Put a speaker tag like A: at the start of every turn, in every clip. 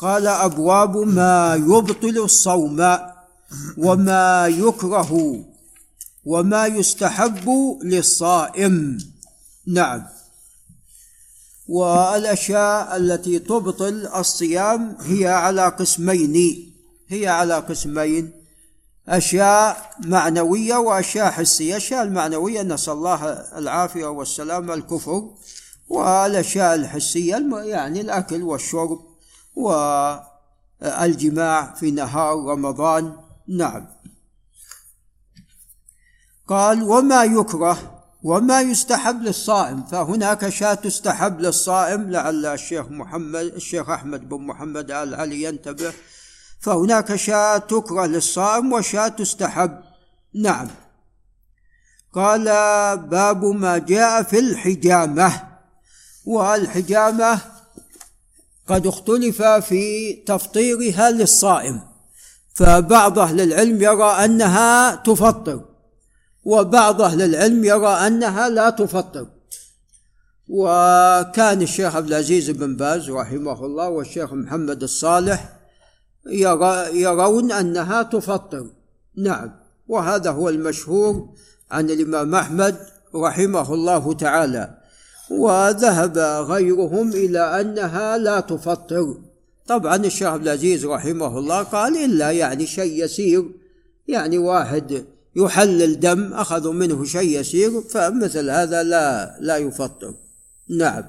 A: قال أبواب ما يبطل الصوم وما يكره وما يستحب للصائم. نعم. والأشياء التي تبطل الصيام هي على قسمين هي على قسمين. أشياء معنوية وأشياء حسية. الاشياء المعنوية نسأل الله العافية والسلامه الكفر. والأشياء الحسية يعني الأكل والشرب. والجماع في نهار رمضان. نعم. قال وما يكره وما يستحب للصائم. فهناك شاة تستحب للصائم لعل الشيخ محمد الشيخ أحمد بن محمد آل علي ينتبه. فهناك شاة تكره للصائم وشاة تستحب. نعم. قال باب ما جاء في الحجامة. والحجامة قد اختلف في تفطيرها للصائم فبعض أهل العلم يرى أنها تفطر وبعض أهل العلم يرى أنها لا تفطر. وكان الشيخ عبد العزيز بن باز رحمه الله والشيخ محمد الصالح يرى يرون أنها تفطر. نعم وهذا هو المشهور عن الإمام أحمد رحمه الله تعالى. وذهب غيرهم إلى أنها لا تفطر. طبعا الشيخ عبد العزيز رحمه الله قال إلا يعني شيء يسير يعني واحد يحلل دم أخذوا منه شيء يسير فمثل هذا لا لا يفطر. نعم.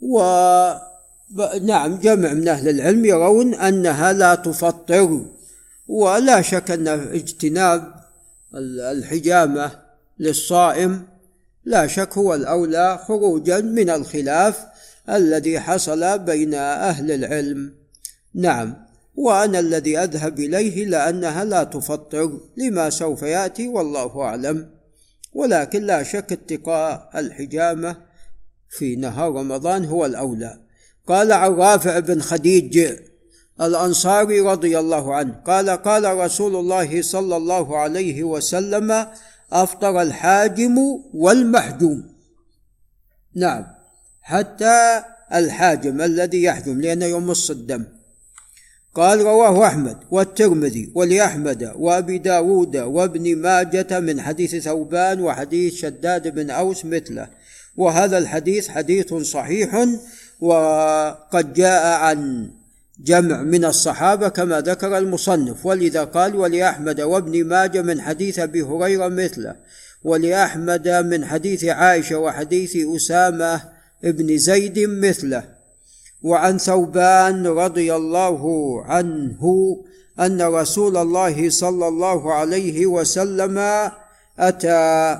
A: و نعم جمع من أهل العلم يرون أنها لا تفطر ولا شك أن اجتناب الحجامة للصائم لا شك هو الأولى خروجا من الخلاف الذي حصل بين أهل العلم. نعم وأنا الذي أذهب إليه لأنها لا تفطر لما سوف يأتي والله أعلم. ولكن لا شك اتقاء الحجامة في نهار رمضان هو الأولى. قال عن رافع بن خديج الأنصاري رضي الله عنه قال قال رسول الله صلى الله عليه وسلم أفطر الحاجم والمحجوم. نعم حتى الحاجم الذي يحجم لأنه يمص الدم قال رواه أحمد والترمذي ولأحمد وأبي داود وابن ماجة من حديث ثوبان وحديث شداد بن أوس مثله. وهذا الحديث حديث صحيح وقد جاء عن جمع من الصحابة كما ذكر المصنف ولذا قال ولأحمد وابن ماجة من حديث أبي هريرة مثله ولأحمد من حديث عائشة وحديث أسامة بن زيد مثله. وعن ثوبان رضي الله عنه أن رسول الله صلى الله عليه وسلم أتى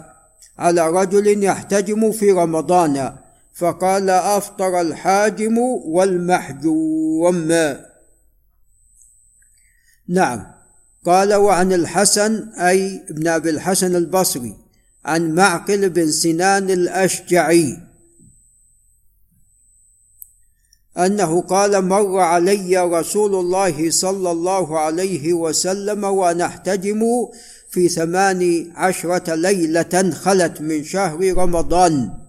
A: على رجل يحتجم في رمضان. فقال أفطر الحاجم والمحجوم نعم. قال وعن الحسن أي ابن أبي الحسن البصري عن معقل بن سنان الأشجعي أنه قال مر علي رسول الله صلى الله عليه وسلم وأنا احتجم في ثمان عشرة ليلة خلت من شهر رمضان.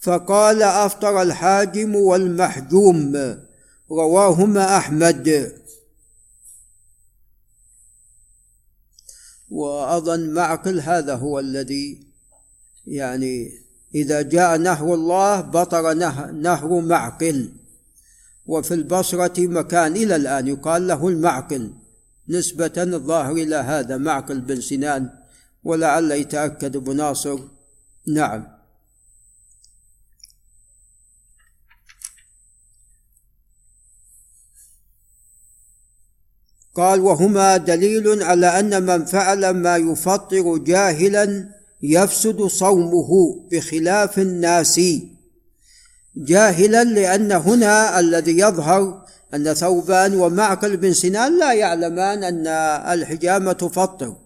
A: فقال أفطر الحاجم والمحجوم. رواهما أحمد. وأظن معقل هذا هو الذي يعني إذا جاء نهر الله بطر نهر معقل. وفي البصرة مكان إلى الآن يقال له المعقل. نسبة الظاهر إلى هذا معقل بن سنان ولعل يتأكد ابو ناصر. نعم. قال وهما دليل على أن من فعل ما يفطر جاهلا يفسد صومه بخلاف الناس. جاهلا لأن هنا الذي يظهر أن ثوبان ومعقل بن سنان لا يعلمان أن الحجامة تفطر.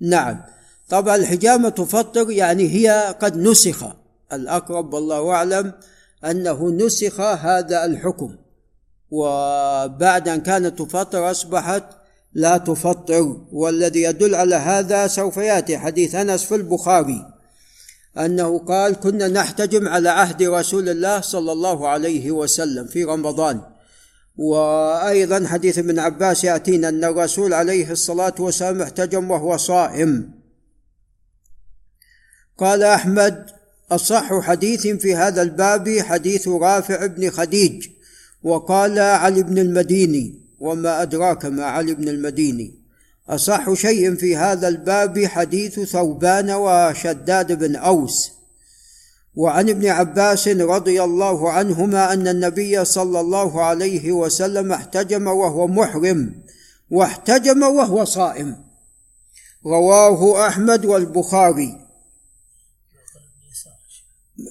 A: نعم. طبعا الحجامة تفطر يعني هي قد نسخ. الأقرب والله أعلم أنه نسخ هذا الحكم. وبعد أن كانت تفطر أصبحت لا تفطر والذي يدل على هذا سوف يأتي حديث أنس في البخاري أنه قال كنا نحتجم على عهد رسول الله صلى الله عليه وسلم في رمضان. وأيضا حديث ابن عباس يأتينا أن الرسول عليه الصلاة والسلام احتجم وهو صائم. قال أحمد أصح حديث في هذا الباب حديث رافع بن خديج وقال علي بن المديني وما أدراك ما علي بن المديني. أصح شيء في هذا الباب حديث ثوبان وشداد بن أوس. وعن ابن عباس رضي الله عنهما أن النبي صلى الله عليه وسلم احتجم وهو محرم واحتجم وهو صائم. رواه أحمد والبخاري.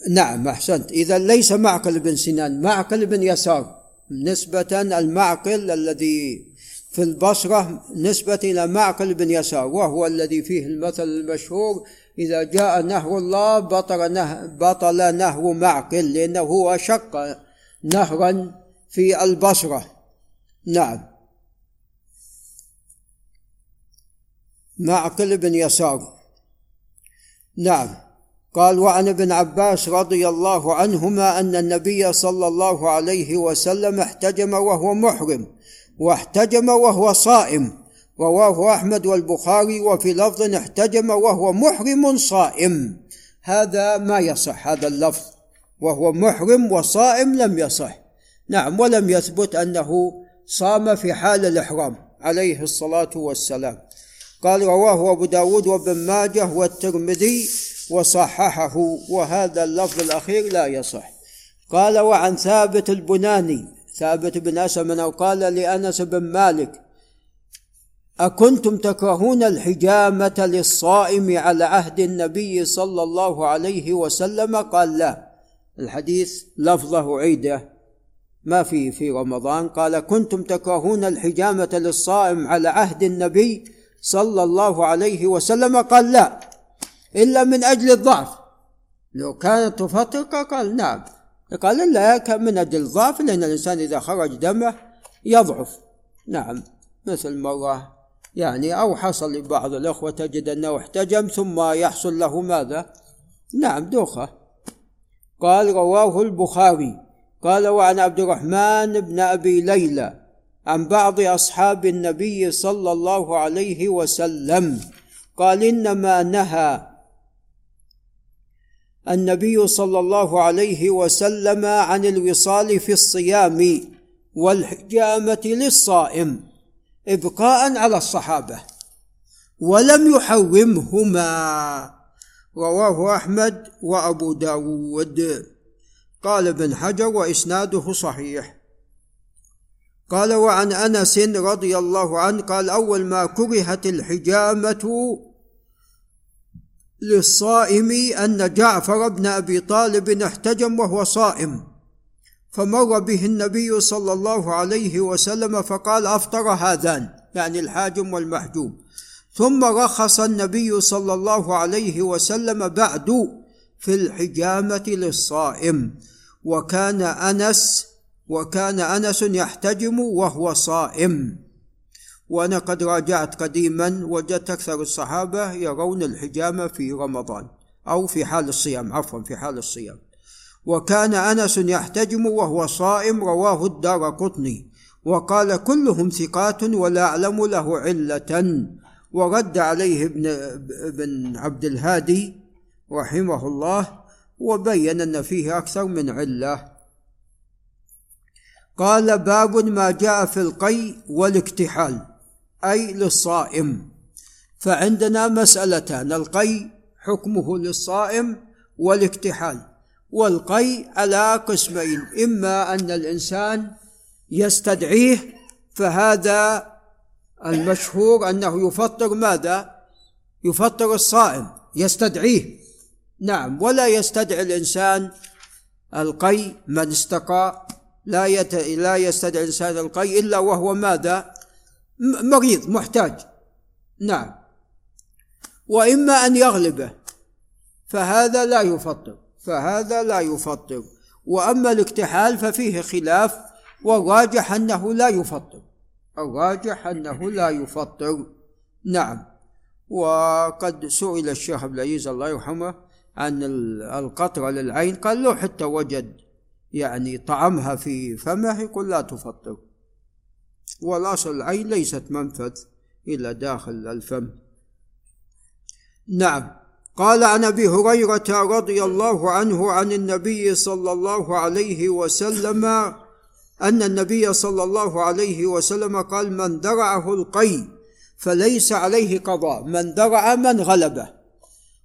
A: نعم أحسنت. اذا ليس معقل بن سنان معقل بن يسار. نسبة المعقل الذي في البصرة نسبة إلى معقل بن يسار وهو الذي فيه المثل المشهور إذا جاء نهر الله بطل نهر, بطل نهر معقل لأنه هو شق نهرا في البصرة. نعم. معقل بن يسار. نعم. قال وعن ابن عباس رضي الله عنهما أن النبي صلى الله عليه وسلم احتجم وهو محرم واحتجم وهو صائم رواه أحمد والبخاري وفي لفظ احتجم وهو محرم صائم. هذا ما يصح هذا اللفظ. وهو محرم وصائم لم يصح. نعم ولم يثبت أنه صام في حال الإحرام عليه الصلاة والسلام. قال رواه أبو داود وابن ماجه والترمذي وصححه وهذا اللفظ الأخير لا يصح. قال وعن ثابت البناني. ثابت بن اسلم قال لأنس بن مالك أكنتم تكرهون الحجامة للصائم على عهد النبي صلى الله عليه وسلم؟ قال لا. الحديث لفظه عيدة. ما في في رمضان. قال كنتم تكرهون الحجامة للصائم على عهد النبي صلى الله عليه وسلم؟ قال لا. إلا من أجل الضعف. لو كانت تفطر قال نعم. قال لا من أجل الضعف لأن الإنسان إذا خرج دمه يضعف. نعم مثل مرة يعني أو حصل لبعض الأخوة تجد أنه احتجم ثم يحصل له ماذا؟ نعم دوخة. قال رواه البخاري. قال وعن عبد الرحمن بن أبي ليلى عن بعض أصحاب النبي صلى الله عليه وسلم قال إنما نهى النبي صلى الله عليه وسلم عن الوصال في الصيام والحجامة للصائم إبقاء على الصحابة ولم يحرمهما رواه أحمد وأبو داود. قال ابن حجر وإسناده صحيح. قال وعن أنس رضي الله عنه قال أول ما كرهت الحجامة للصائم أن جعفر بن أبي طالب احتجم وهو صائم. فمر به النبي صلى الله عليه وسلم فقال أفطر هذان يعني الحاجم والمحجوم. ثم رخص النبي صلى الله عليه وسلم بعد في الحجامة للصائم. وكان أنس وكان أنس يحتجم وهو صائم. وأنا قد راجعت قديما وجدت أكثر الصحابة يرون الحجامه في رمضان أو في حال الصيام عفوا في حال الصيام. وكان أنس يحتجم وهو صائم رواه الدار قطني. وقال كلهم ثقات ولا أعلم له علة. ورد عليه ابن ابن عبد الهادي رحمه الله وبين أن فيه أكثر من علة. قال باب ما جاء في القي والاكتحال. أي للصائم. فعندنا مسالتان القي حكمه للصائم والاكتحال والقي على قسمين إما أن الإنسان يستدعيه فهذا المشهور أنه يفطر ماذا؟ يفطر الصائم يستدعيه. نعم ولا يستدعي الإنسان القي من استقى لا. لا يستدعي الإنسان القي إلا وهو ماذا؟ مريض محتاج. نعم. وإما أن يغلبه. فهذا لا يفطر. فهذا لا يفطر. وأما الاكتحال ففيه خلاف والراجح أنه لا يفطر. الراجح أنه لا يفطر. نعم. وقد سئل الشيخ عبد العزيز الله يرحمه عن القطرة للعين. قال له حتى وجد يعني طعمها في فمه يقول لا تفطر. والأصل العين ليست منفذ إلى داخل الفم. نعم. قال عن أبي هريرة رضي الله عنه عن النبي صلى الله عليه وسلم أن النبي صلى الله عليه وسلم قال من درعه القي فليس عليه قضاء من درع من غلبه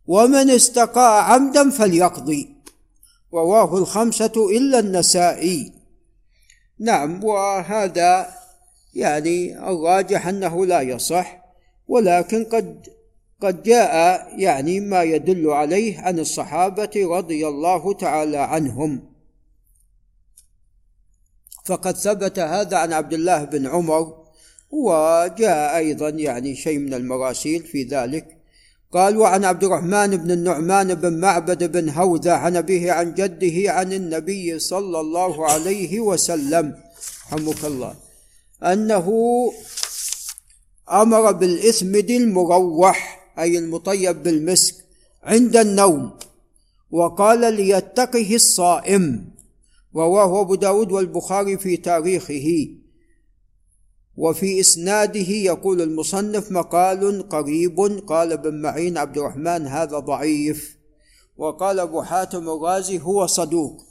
A: ومن استقاء عمدا فليقضي. رواه الخمسة إلا النسائي. نعم. وهذا يعني الراجح أنه لا يصح ولكن قد قد جاء يعني ما يدل عليه عن الصحابة رضي الله تعالى عنهم. فقد ثبت هذا عن عبد الله بن عمر وجاء أيضا يعني شيء من المراسيل في ذلك. قال وعن عبد الرحمن بن النعمان بن معبد بن هوذا عن أبيه عن جده عن النبي صلى الله عليه وسلم. رحمك الله. أنه أمر بالإثمد المروح أي المطيب بالمسك عند النوم وقال ليتقه الصائم رواه أبو داود والبخاري في تاريخه. وفي إسناده يقول المصنف مقال قريب قال ابن معين عبد الرحمن هذا ضعيف. وقال أبو حاتم الرازي هو صدوق.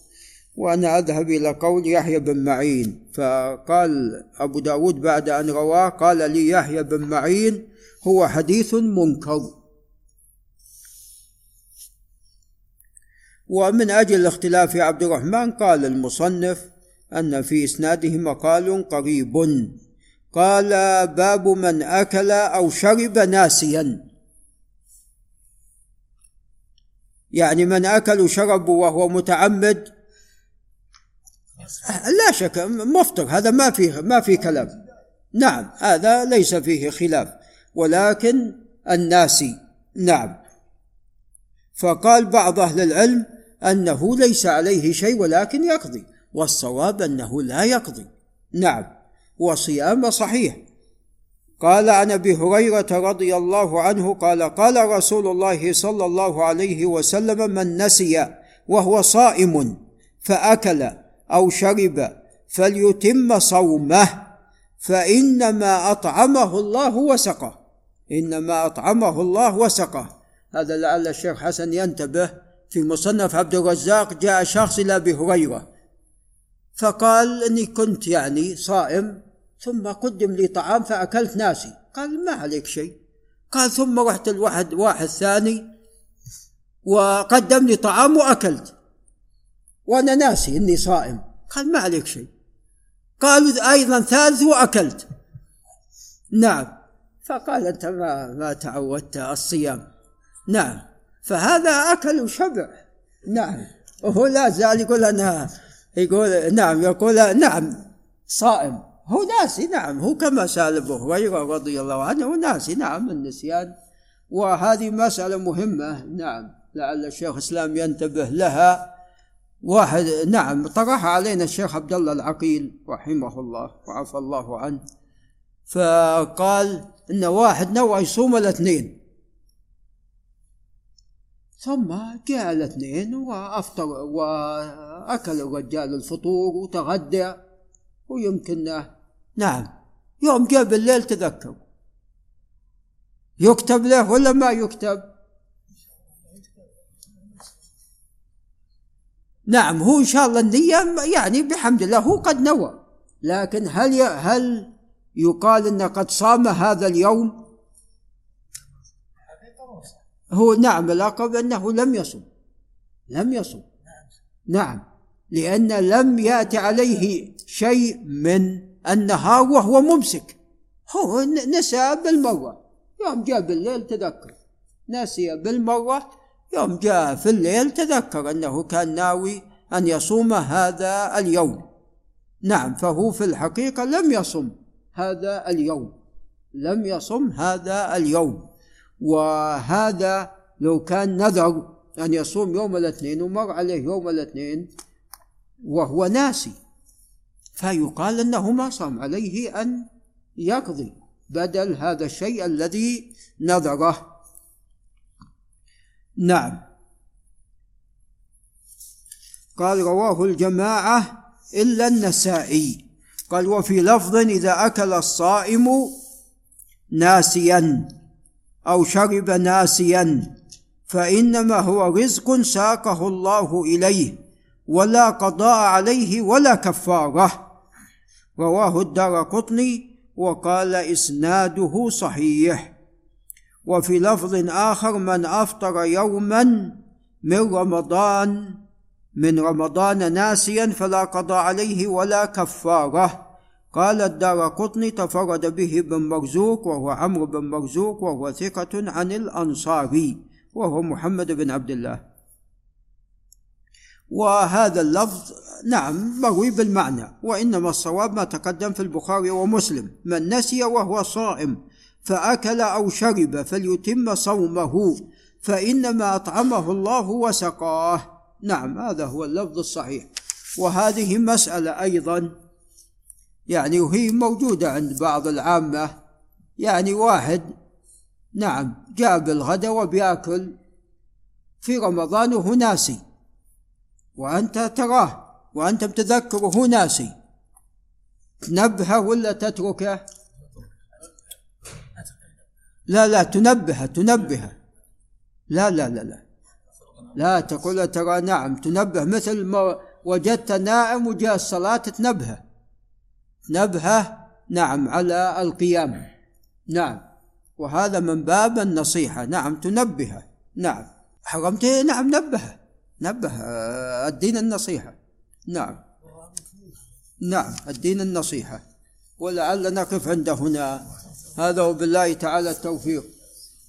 A: وأنا أذهب إلى قول يحيى بن معين. فقال أبو داود بعد أن رواه قال لي يحيى بن معين هو حديث منكر. ومن أجل الاختلاف في عبد الرحمن قال المصنف أن في إسناده مقال قريب. قال باب من أكل أو شرب ناسيا. يعني من أكل وشرب وهو متعمد لا شك مفطر هذا ما فيه ما في كلام. نعم هذا ليس فيه خلاف ولكن الناسي نعم. فقال بعض أهل العلم أنه ليس عليه شيء ولكن يقضي والصواب أنه لا يقضي. نعم وصيام صحيح. قال عن أبي هريرة رضي الله عنه قال قال رسول الله صلى الله عليه وسلم من نسي وهو صائم فأكل أو شرب فليتم صومه فإنما أطعمه الله وسقه. إنما أطعمه الله وسقه. هذا لعل الشيخ حسن ينتبه في مصنف عبد الرزاق جاء شخص إلى أبي هريرة فقال إني كنت يعني صائم ثم قدم لي طعام فأكلت ناسي. قال ما عليك شيء. قال ثم رحت الواحد واحد ثاني وقدم لي طعام وأكلت. وأنا ناسي إني صائم. قال ما عليك شيء. قال أيضا ثالث وأكلت. نعم. فقال أنت ما ما تعودت الصيام. نعم. فهذا أكل وشبع نعم. وهو لا زال يقول أنا يقول نعم يقول نعم صائم. هو ناسي نعم. هو كما سأل أبو هريرة رضي الله عنه هو ناسي نعم النسيان. وهذه مسألة مهمة. نعم. لعل الشيخ الإسلام ينتبه لها. واحد نعم طرح علينا الشيخ عبد الله العقيل رحمه الله وعفى الله عنه فقال إن واحد نوى يصوم الاثنين ثم جاء الاثنين وأفطر وأكل الرجال الفطور وتغدى ويمكن نعم يوم جاء بالليل تذكر يكتب له ولا ما يكتب؟ نعم هو إن شاء الله النية يعني بحمد الله هو قد نوى. لكن هل هل يقال أنه قد صام هذا اليوم؟ هو نعم الأقرب أنه لم يصم. لم يصم. نعم لأن لم يأتي عليه شيء من النهار وهو ممسك. هو نسى بالمرة يوم جاء بالليل تذكر. نسي بالمرة يوم جاء في الليل تذكر أنه كان ناوي أن يصوم هذا اليوم. نعم فهو في الحقيقة لم يصم هذا اليوم. لم يصم هذا اليوم. وهذا لو كان نذر أن يصوم يوم الاثنين ومر عليه يوم الاثنين وهو ناسي. فيقال أنه ما صام عليه أن يقضي بدل هذا الشيء الذي نذره. نعم. قال رواه الجماعة إلا النسائي. قال وفي لفظ إذا أكل الصائم ناسيا أو شرب ناسيا فإنما هو رزق ساقه الله إليه ولا قضاء عليه ولا كفارة. رواه الدار قطني وقال إسناده صحيح. وفي لفظ آخر من أفطر يوما من رمضان من رمضان ناسيا فلا قضى عليه ولا كفارة. قال الدار قطني تفرد به ابن مرزوق وهو عمرو بن مرزوق وهو ثقة عن الأنصاري وهو محمد بن عبد الله. وهذا اللفظ نعم مروي بالمعنى وإنما الصواب ما تقدم في البخاري ومسلم. من نسي وهو صائم فأكل أو شرب فليتم صومه فإنما أطعمه الله وسقاه. نعم هذا هو اللفظ الصحيح. وهذه مسألة أيضا يعني وهي موجودة عند بعض العامة. يعني واحد نعم جاب الغداء وبيأكل في رمضان وهو ناسي. وأنت تراه وأنت متذكر وهو ناسي. تنبهه ولا تتركه؟ لا لا تنبهه تنبهه لا لا لا لا. لا تقول ترى نعم تنبه. مثل ما وجدت نائم وجاء الصلاة تنبهه تنبهه نعم على القيام. نعم. وهذا من باب النصيحة. نعم تنبهه نعم. حرمته نعم نبهه نبه. الدين النصيحة. نعم. نعم الدين النصيحة. ولعل نقف عند هنا. هذا وبالله تعالى التوفيق.